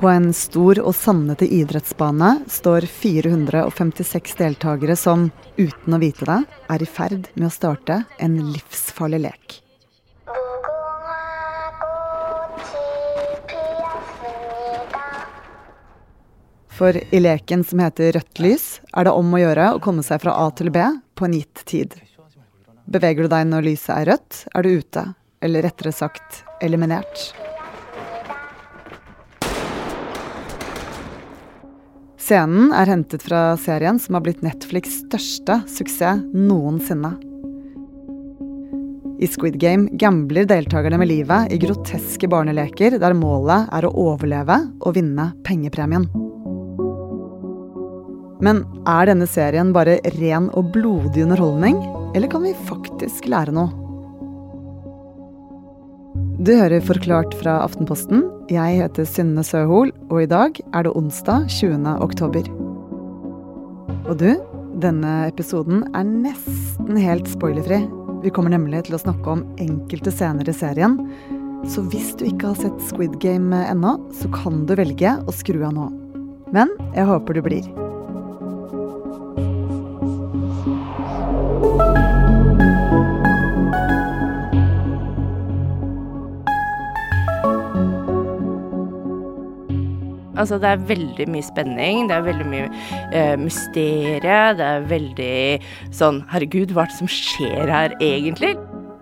På en stor og sandete idrettsbane står 456 deltakere som, uten å vite det, er i ferd med å starte en livsfarlig lek. For i leken som heter Rødt lys, er det om å gjøre å komme seg fra A til B på en gitt tid. Beveger du deg når lyset er rødt, er du ute, eller rettere sagt eliminert. Scenen er hentet fra serien som har blitt Netflix' største suksess noensinne. I Squid Game gambler deltakerne med livet i groteske barneleker der målet er å overleve og vinne pengepremien. Men er denne serien bare ren og blodig underholdning, eller kan vi faktisk lære noe? Du hører Forklart fra Aftenposten. Jeg heter Synne Søhol, og i dag er det onsdag 20. oktober. Og du, denne episoden er nesten helt spoilerfri. Vi kommer nemlig til å snakke om enkelte scener i serien. Så hvis du ikke har sett Squid Game ennå, så kan du velge å skru av nå. Men jeg håper du blir. Altså, det er veldig mye spenning, det er veldig mye uh, mysterie, det er veldig sånn Herregud, hva er det som skjer her egentlig?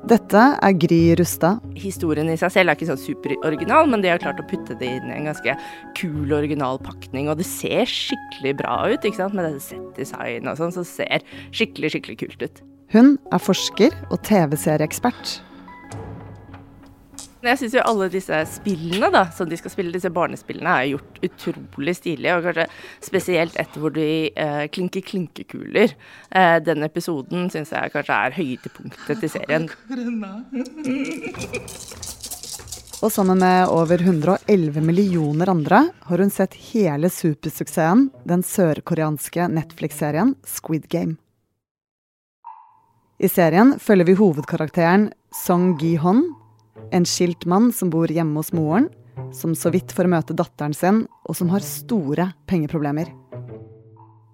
Dette er Gry Rustad. Historien i seg selv er ikke sånn superoriginal, men de har klart å putte det inn i en ganske kul, original pakning. Og det ser skikkelig bra ut, ikke sant, med dette set-design og sånn, så ser skikkelig, skikkelig kult ut. Hun er forsker og TV-serieekspert. Jeg syns jo alle disse spillene da, som de skal spille, disse barnespillene, er gjort utrolig stilige. Og kanskje spesielt etter hvor de eh, klinker klinkekuler. Eh, den episoden syns jeg kanskje er høydepunktet til serien. Og sammen med over 111 millioner andre har hun sett hele supersuksessen, den sørkoreanske Netflix-serien Squid Game. I serien følger vi hovedkarakteren Song Gi-hon, en skilt mann som bor hjemme hos moren, som så vidt får møte datteren sin, og som har store pengeproblemer.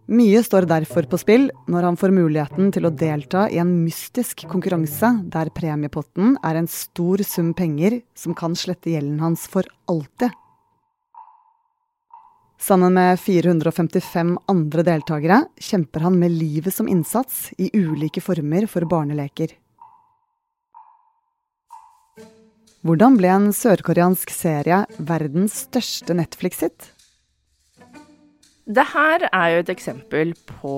Mye står derfor på spill når han får muligheten til å delta i en mystisk konkurranse der premiepotten er en stor sum penger som kan slette gjelden hans for alltid. Sammen med 455 andre deltakere kjemper han med livet som innsats i ulike former for barneleker. Hvordan ble en sørkoreansk serie verdens største Netflix-hit? Det her er jo et eksempel på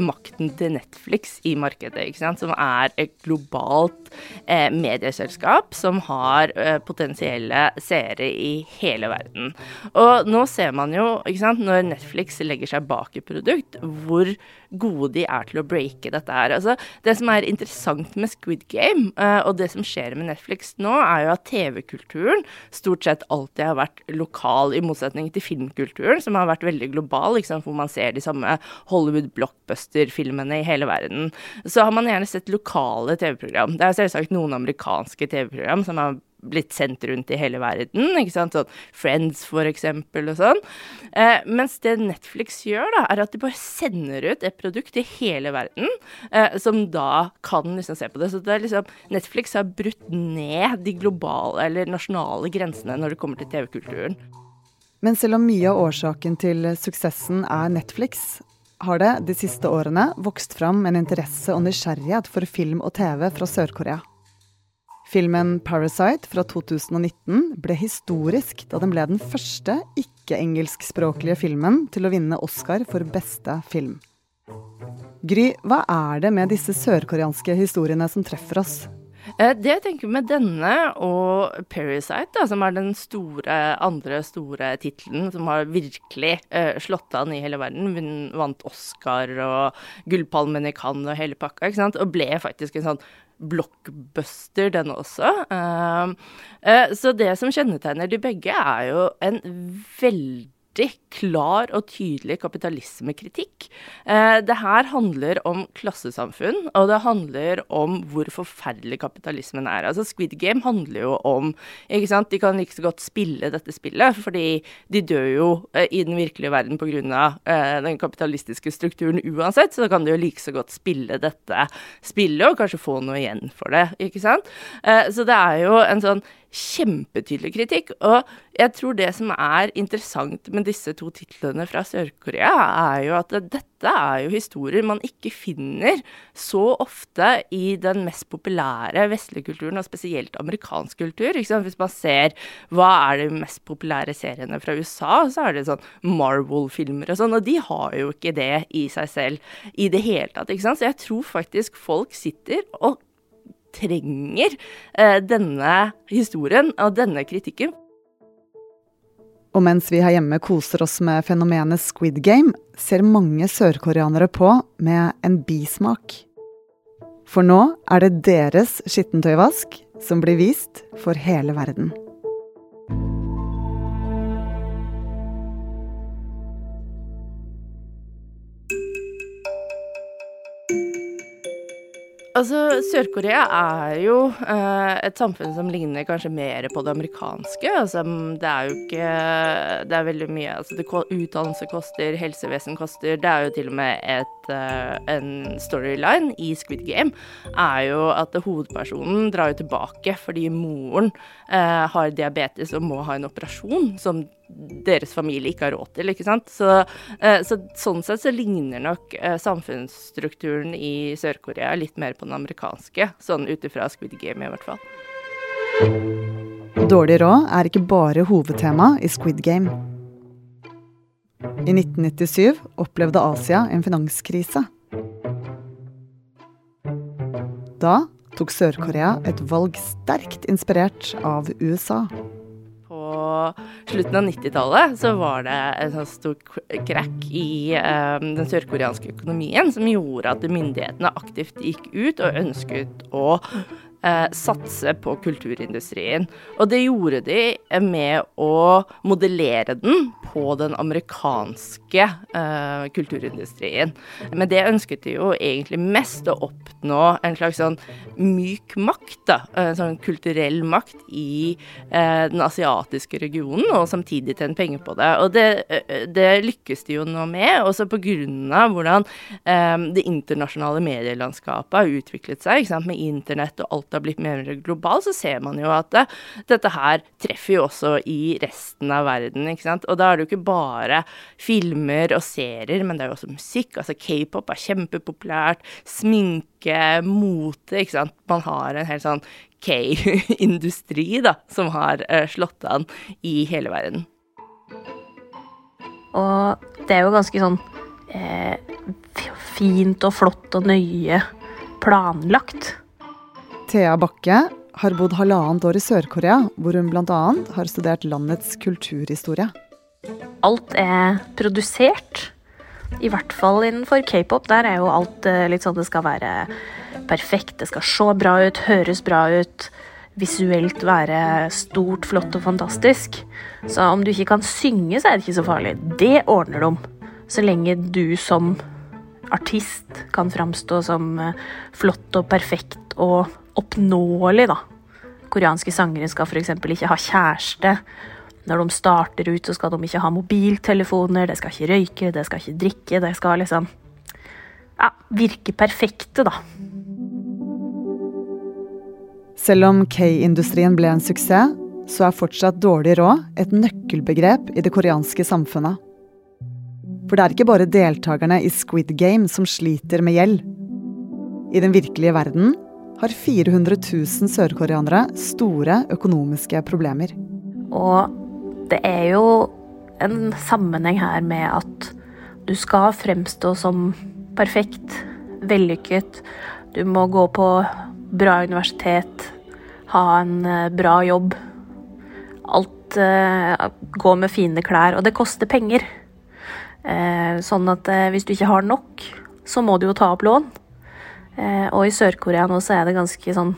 makten til Netflix i markedet, som er et globalt eh, medieselskap som har eh, potensielle seere i hele verden. Og nå ser man jo, ikke sant, når Netflix legger seg bak et produkt, hvor gode de er til å breake dette her. Altså, det som er interessant med Squid Game, eh, og det som skjer med Netflix nå, er jo at TV-kulturen stort sett alltid har vært lokal, i motsetning til filmkulturen, som har vært veldig global liksom, hvor man ser de samme Hollywood blockbuster-filmene i hele verden, så har man gjerne sett lokale TV-program. Det er selvsagt noen amerikanske TV-program som har blitt sendt rundt i hele verden. ikke sant, sånn Friends, for eksempel, og sånn. Eh, mens det Netflix gjør, da, er at de bare sender ut et produkt i hele verden, eh, som da kan liksom se på det. Så det er liksom Netflix har brutt ned de globale eller nasjonale grensene når det kommer til TV-kulturen. Men selv om mye av årsaken til suksessen er Netflix, har det de siste årene vokst fram en interesse og nysgjerrighet for film og TV fra Sør-Korea. Filmen 'Parasite' fra 2019 ble historisk da den ble den første ikke-engelskspråklige filmen til å vinne Oscar for beste film. Gry, hva er det med disse sørkoreanske historiene som treffer oss? Eh, det jeg tenker med denne og 'Parasite', da, som er den store, andre store tittelen som har virkelig uh, slått an i hele verden, Hun vant Oscar og Gullpalmen i Cannes og hele pakka, ikke sant, og ble faktisk en sånn blockbuster, den også. Uh, uh, så det som kjennetegner de begge, er jo en veldig klar og tydelig kapitalismekritikk. Eh, det her handler om klassesamfunn, og det handler om hvor forferdelig kapitalismen er. Altså Squid Game handler jo om ikke sant, De kan like så godt spille dette spillet, fordi de dør jo eh, i den virkelige verden pga. Eh, den kapitalistiske strukturen uansett, så da kan de jo like så godt spille dette spillet og kanskje få noe igjen for det, ikke sant. Eh, så det er jo en sånn kjempetydelig kritikk. Og jeg tror det som er interessant med disse to titlene fra Sør-Korea, er jo at dette er jo historier man ikke finner så ofte i den mest populære vestlige kulturen, og spesielt amerikansk kultur. Hvis man ser hva er de mest populære seriene fra USA, så er det sånn Marvel-filmer og sånn, og de har jo ikke det i seg selv i det hele tatt. ikke sant? Så jeg tror faktisk folk sitter og trenger eh, denne historien og denne kritikken. Og mens vi her hjemme koser oss med fenomenet Squid Game, ser mange sørkoreanere på med en bismak. For nå er det deres skittentøyvask som blir vist for hele verden. Altså, Sør-Korea er jo eh, et samfunn som ligner kanskje mer på det amerikanske. Altså, det er jo ikke Det er veldig mye altså, det, Utdannelse koster, helsevesen koster. Det er jo til og med et, eh, en storyline i Squid Game er jo at hovedpersonen drar jo tilbake fordi moren eh, har diabetes og må ha en operasjon som deres familie ikke har råd til. ikke sant? Så, eh, så sånn sett så ligner nok eh, samfunnsstrukturen i Sør-Korea litt mer på den amerikanske, sånn ut ifra Squid Game i hvert fall. Dårlig råd er ikke bare hovedtema i Squid Game. I 1997 opplevde Asia en finanskrise. Da tok Sør-Korea et valg sterkt inspirert av USA slutten av 90-tallet så var det en sånn stor krakk i um, den sørkoreanske økonomien som gjorde at myndighetene aktivt gikk ut og ønsket å uh, satse på kulturindustrien. Og det gjorde de med å modellere den på den amerikanske uh, kulturindustrien. Men det ønsket de jo egentlig mest å oppnå en slags sånn myk makt, da. En sånn kulturell makt i uh, den asiatiske regionen, og samtidig tjene penger på det. Og det, det, lykkes de jo nå med, også av hvordan det internasjonale medielandskapet har utviklet seg, med internett og alt har blitt mer globalt, så ser man jo at det, dette her treffer jo også i resten av verden. Og da er det jo ikke bare filmer og serier, men det er jo også musikk. Altså k-pop er kjempepopulært. Sminke, mote, ikke sant. Man har en helt sånn K-industri, da, som har uh, slått an i hele verden. Og det er jo ganske sånn eh, fint og flott og nøye planlagt. Thea Bakke har bodd halvannet år i Sør-Korea, hvor hun bl.a. har studert landets kulturhistorie. Alt er produsert. I hvert fall innenfor k-pop. Der er jo alt eh, litt sånn det skal være perfekt. Det skal se bra ut, høres bra ut. Visuelt være stort, flott og fantastisk. Så om du ikke kan synge, så er det ikke så farlig. Det ordner de. Så lenge du som artist kan framstå som eh, flott og perfekt og oppnåelig, da. Koreanske sangere skal f.eks. ikke ha kjæreste. Når de starter ut, så skal de ikke ha mobiltelefoner, det skal ikke røyke, det skal ikke drikke. Det skal liksom ja, virke perfekte, da. Selv om K-industrien ble en suksess, så er fortsatt dårlig råd et nøkkelbegrep i det koreanske samfunnet. For det er ikke bare deltakerne i Squid Game som sliter med gjeld. I den virkelige verden har 400 000 sørkoreanere store økonomiske problemer. Og det er jo en sammenheng her med at du skal fremstå som perfekt, vellykket. Du må gå på bra universitet, ha en eh, bra jobb. Alt uh, gå med fine klær, og det koster penger. Uh, sånn at uh, hvis du ikke har nok, så må du jo ta opp lån. Eh, og i Sør-Korea nå så er det ganske sånn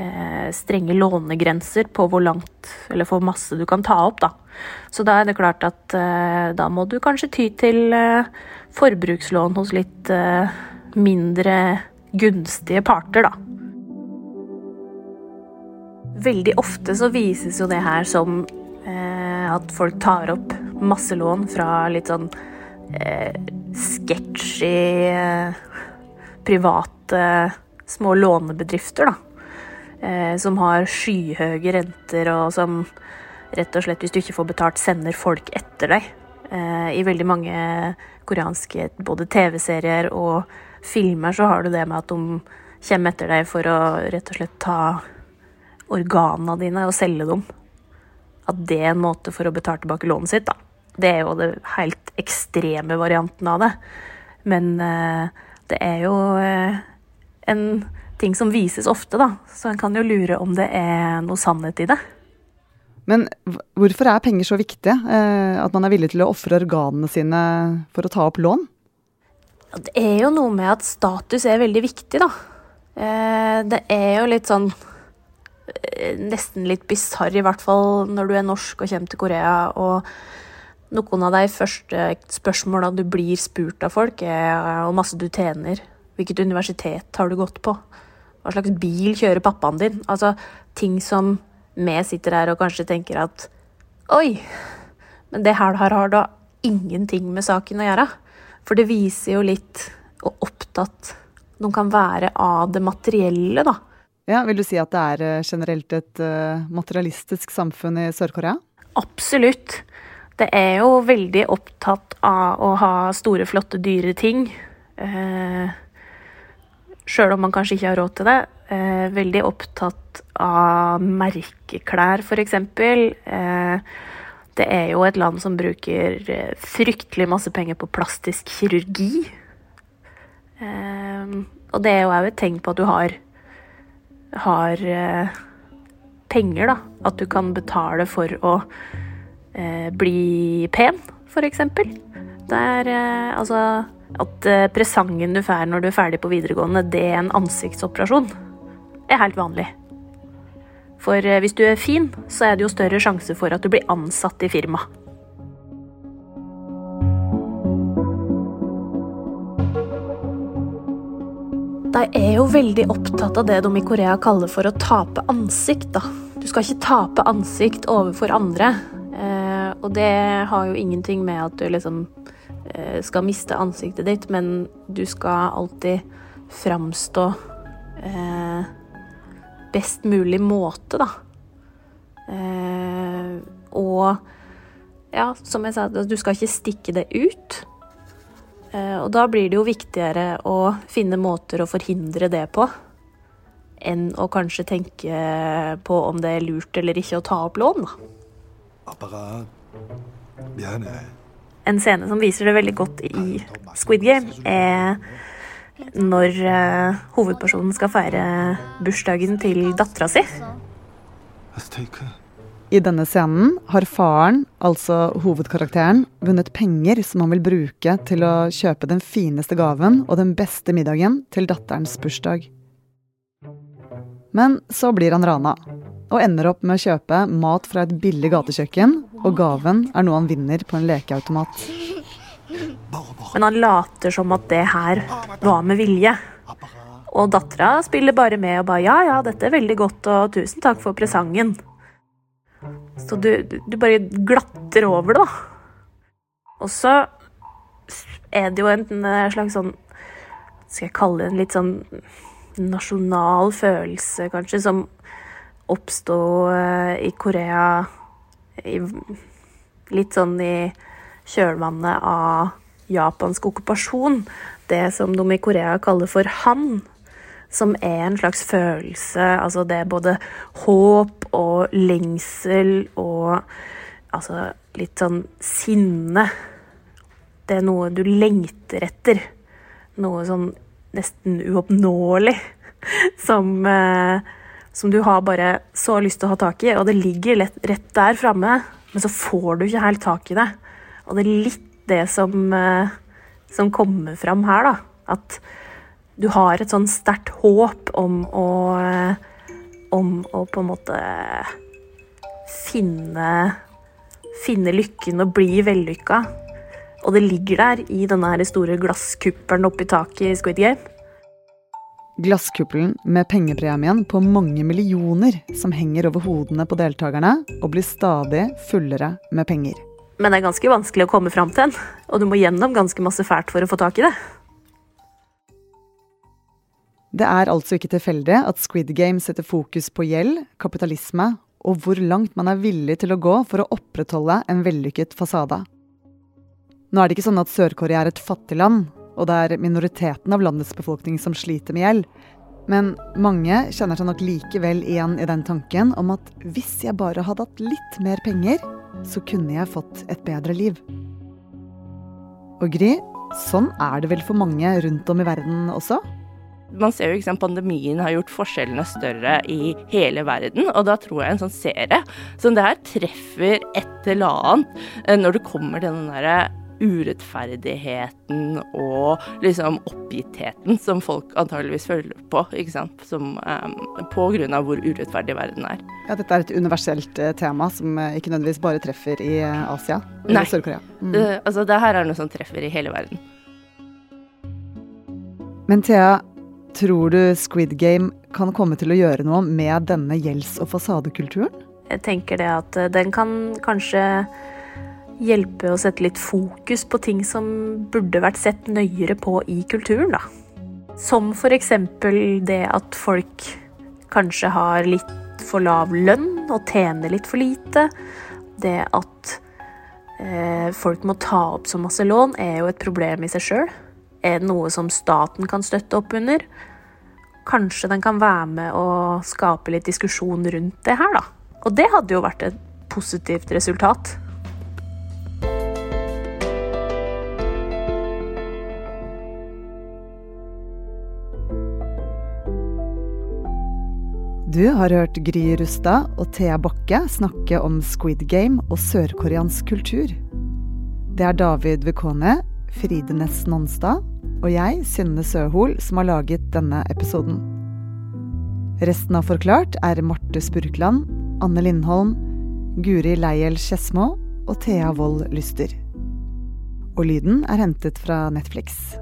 eh, strenge lånegrenser på hvor langt eller hvor masse du kan ta opp, da. Så da er det klart at eh, da må du kanskje ty til eh, forbrukslån hos litt eh, mindre gunstige parter, da. Veldig ofte så vises jo det her som eh, at folk tar opp masse lån fra litt sånn eh, sketchy eh, private små lånebedrifter, da. Eh, som har skyhøye renter, og som rett og slett, hvis du ikke får betalt, sender folk etter deg. Eh, I veldig mange koreanske både TV-serier og filmer så har du det med at de kommer etter deg for å rett og slett ta organene dine og selge dem. At det er en måte for å betale tilbake lånet sitt, da. Det er jo den helt ekstreme varianten av det. Men eh, det er jo eh, en ting som vises ofte, da. Så en kan jo lure om det er noe sannhet i det. Men hvorfor er penger så viktige? Eh, at man er villig til å ofre organene sine for å ta opp lån? Det er jo noe med at status er veldig viktig, da. Eh, det er jo litt sånn eh, Nesten litt bisarr, i hvert fall når du er norsk og kommer til Korea. og noen av de første spørsmåla du blir spurt av folk, er hvor masse du tjener. Hvilket universitet har du gått på? Hva slags bil kjører pappaen din? Altså ting som vi sitter her og kanskje tenker at Oi, men det her har da ingenting med saken å gjøre. For det viser jo litt hvor opptatt de kan være av det materielle, da. Ja, Vil du si at det er eh, generelt et uh, materialistisk samfunn i Sør-Korea? Absolutt. Det er jo veldig opptatt av å ha store, flotte, dyre ting. Eh, Sjøl om man kanskje ikke har råd til det. Eh, veldig opptatt av merkeklær, f.eks. Eh, det er jo et land som bruker eh, fryktelig masse penger på plastisk kirurgi. Eh, og det er jo òg et tegn på at du har, har eh, penger, da. At du kan betale for å eh, bli pen, f.eks. Det er altså at eh, presangen du får når du er ferdig på videregående, det er en ansiktsoperasjon, er helt vanlig. For eh, hvis du er fin, så er det jo større sjanse for at du blir ansatt i firmaet. De er jo veldig opptatt av det de i Korea kaller for å tape ansikt. da. Du skal ikke tape ansikt overfor andre. Eh, og det har jo ingenting med at du liksom Eh, skal miste ansiktet ditt, men du skal alltid framstå eh, best mulig måte, da. Eh, og ja, som jeg sa, du skal ikke stikke det ut. Eh, og da blir det jo viktigere å finne måter å forhindre det på, enn å kanskje tenke på om det er lurt eller ikke å ta opp lån, da. Apparat. Miane. En scene som viser det veldig godt i Squid Game, er når uh, hovedpersonen skal feire bursdagen til dattera si. I denne scenen har faren, altså hovedkarakteren, vunnet penger som han vil bruke til å kjøpe den fineste gaven og den beste middagen til datterens bursdag. Men så blir han rana, og ender opp med å kjøpe mat fra et billig gatekjøkken, og gaven er noe han vinner på en lekeautomat. Men han later som at det her var med vilje. Og dattera spiller bare med og bare 'ja, ja, dette er veldig godt, og tusen takk for presangen'. Så du, du bare glatter over det, da. Og så er det jo en slags sånn Skal jeg kalle det en litt sånn nasjonal følelse, kanskje, som oppsto eh, i Korea i, litt sånn i kjølvannet av japansk okkupasjon. Det som de i Korea kaller for han. Som er en slags følelse Altså det er både håp og lengsel og altså litt sånn sinne. Det er noe du lengter etter. Noe sånn nesten uoppnåelig. Som eh, som du har bare så lyst til å ha tak i, og det ligger lett, rett der framme, men så får du ikke helt tak i det. Og det er litt det som, eh, som kommer fram her, da. At du har et sånn sterkt håp om å, eh, om å på en måte finne Finne lykken og bli vellykka. Og det ligger der i denne her store glasskuppelen oppi taket i Squid Game. Glasskuppelen med pengepremien på mange millioner som henger over hodene på deltakerne og blir stadig fullere med penger. Men det er ganske vanskelig å komme fram til en, og du må gjennom ganske masse fælt for å få tak i det. Det er altså ikke tilfeldig at Squid Game setter fokus på gjeld, kapitalisme og hvor langt man er villig til å gå for å opprettholde en vellykket fasade. Nå er det ikke sånn at Sør-Korea er et fattig land, og det er minoriteten av landets befolkning som sliter med gjeld. Men mange kjenner seg nok likevel igjen i den tanken om at hvis jeg bare hadde hatt litt mer penger, så kunne jeg fått et bedre liv. Og Gry, sånn er det vel for mange rundt om i verden også? man ser jo ikke sant, Pandemien har gjort forskjellene større i hele verden, og da tror jeg en sånn serie som det her treffer et eller annet eh, når det kommer til den derre urettferdigheten og liksom oppgittheten som folk antageligvis føler på, ikke sant? Som, um, på grunn av hvor urettferdig verden er. Ja, dette er et universelt uh, tema som uh, ikke nødvendigvis bare treffer i uh, Asia eller Sør-Korea. Mm. altså, det her er noe som treffer i hele verden. Men Thea, Tror du Squid Game kan komme til å gjøre noe med denne gjelds- og fasadekulturen? Jeg tenker det at eh, den kan kanskje hjelpe å sette litt fokus på ting som burde vært sett nøyere på i kulturen, da. Som eksempel det at folk kanskje har litt for lav lønn og tjener litt for lite. Det at eh, folk må ta opp så masse lån, er jo et problem i seg sjøl. Er det noe som staten kan støtte opp under? Kanskje den kan være med å skape litt diskusjon rundt det her, da. Og det hadde jo vært et positivt resultat. Du har hørt Gry Rustad og Thea Bakke snakke om Squid Game og sørkoreansk kultur. Det er David Vekone, Fride Næss Nonstad og jeg, Synne Søhol, som har laget denne episoden. Resten av Forklart er Marte Spurkland, Anne Lindholm, Guri Leiel Skedsmo og Thea Wold Lyster. Og lyden er hentet fra Netflix.